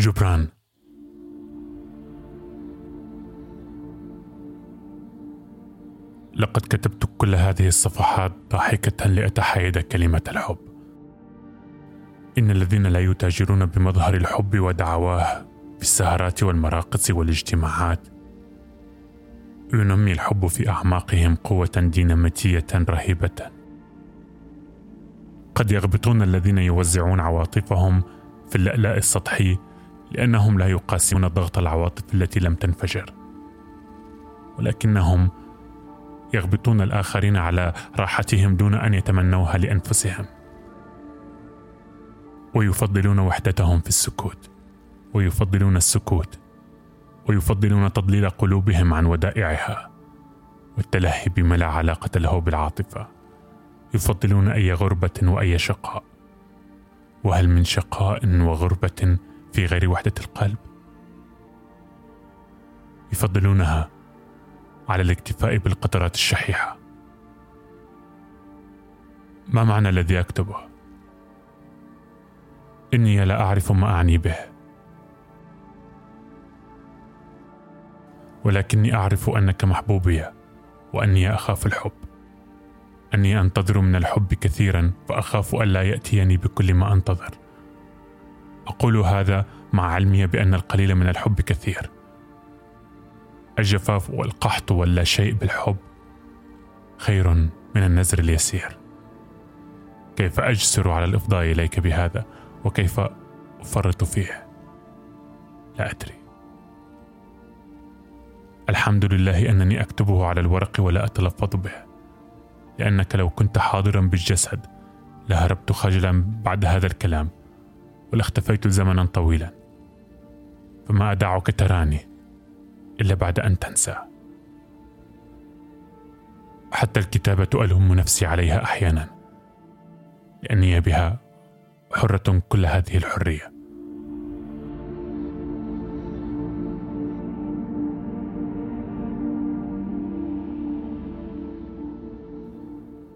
جبران لقد كتبت كل هذه الصفحات ضاحكة لأتحايد كلمة الحب. إن الذين لا يتاجرون بمظهر الحب ودعواه في السهرات والمراقص والاجتماعات ينمي الحب في أعماقهم قوة ديناميتية رهيبة. قد يغبطون الذين يوزعون عواطفهم في اللألاء السطحي لأنهم لا يقاسمون ضغط العواطف التي لم تنفجر. ولكنهم يغبطون الآخرين على راحتهم دون أن يتمنوها لأنفسهم. ويفضلون وحدتهم في السكوت. ويفضلون السكوت. ويفضلون تضليل قلوبهم عن ودائعها. والتلهي بما لا علاقة له بالعاطفة. يفضلون أي غربة وأي شقاء. وهل من شقاء وغربة في غير وحدة القلب؟ يفضلونها على الاكتفاء بالقطرات الشحيحة ما معنى الذي أكتبه؟ إني لا أعرف ما أعني به ولكني أعرف أنك محبوبي وأني أخاف الحب أني أنتظر من الحب كثيرا فأخاف ألا يأتيني بكل ما أنتظر أقول هذا مع علمي بأن القليل من الحب كثير. الجفاف والقحط ولا شيء بالحب خير من النزر اليسير. كيف أجسر على الإفضاء إليك بهذا؟ وكيف أفرط فيه؟ لا أدري. الحمد لله أنني أكتبه على الورق ولا أتلفظ به لأنك لو كنت حاضرا بالجسد لهربت خجلا بعد هذا الكلام. ولاختفيت زمنا طويلا. فما ادعك تراني إلا بعد أن تنسى. حتى الكتابة ألوم نفسي عليها أحيانا لأني بها حرة كل هذه الحرية.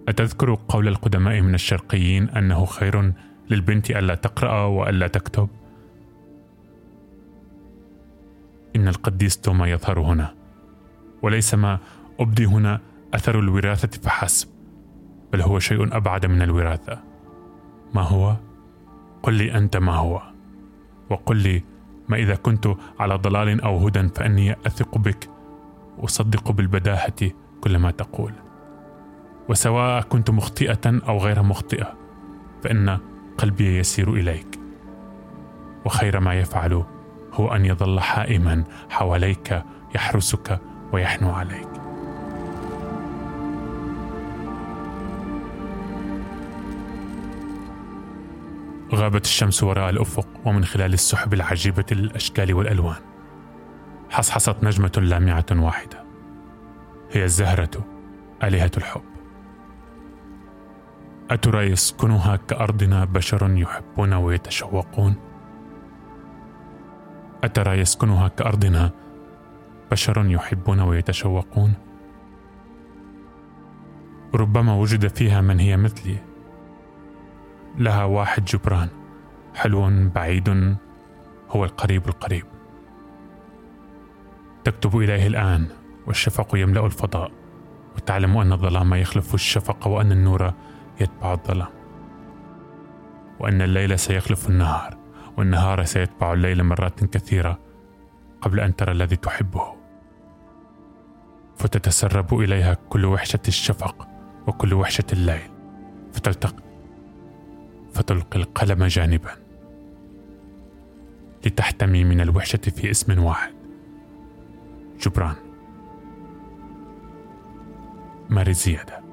أتذكر قول القدماء من الشرقيين أنه خير للبنت ألا تقرأ وألا تكتب. إن القديس توما يظهر هنا وليس ما أبدي هنا أثر الوراثة فحسب بل هو شيء أبعد من الوراثة. ما هو؟ قل لي أنت ما هو وقل لي ما إذا كنت على ضلال أو هدى فإني أثق بك وأصدق بالبداهة كل ما تقول. وسواء كنت مخطئة أو غير مخطئة فإن قلبي يسير إليك. وخير ما يفعل هو أن يظل حائما حواليك يحرسك ويحنو عليك. غابت الشمس وراء الأفق ومن خلال السحب العجيبة للاشكال والألوان حصحصت نجمة لامعة واحدة هي الزهرة آلهة الحب. اترى يسكنها كأرضنا بشر يحبون ويتشوقون؟ أترى يسكنها كأرضنا بشر يحبون ويتشوقون؟ ربما وجد فيها من هي مثلي. لها واحد جبران حلو بعيد هو القريب القريب. تكتب إليه الآن والشفق يملأ الفضاء وتعلم أن الظلام يخلف الشفق وأن النور يتبع الظلام وأن الليل سيخلف النهار والنهار سيتبع الليل مرات كثيرة قبل أن ترى الذي تحبه. فتتسرب إليها كل وحشة الشفق وكل وحشة الليل فتلتقي فتلقي القلم جانبا لتحتمي من الوحشة في اسم واحد جبران. ماري زيادة.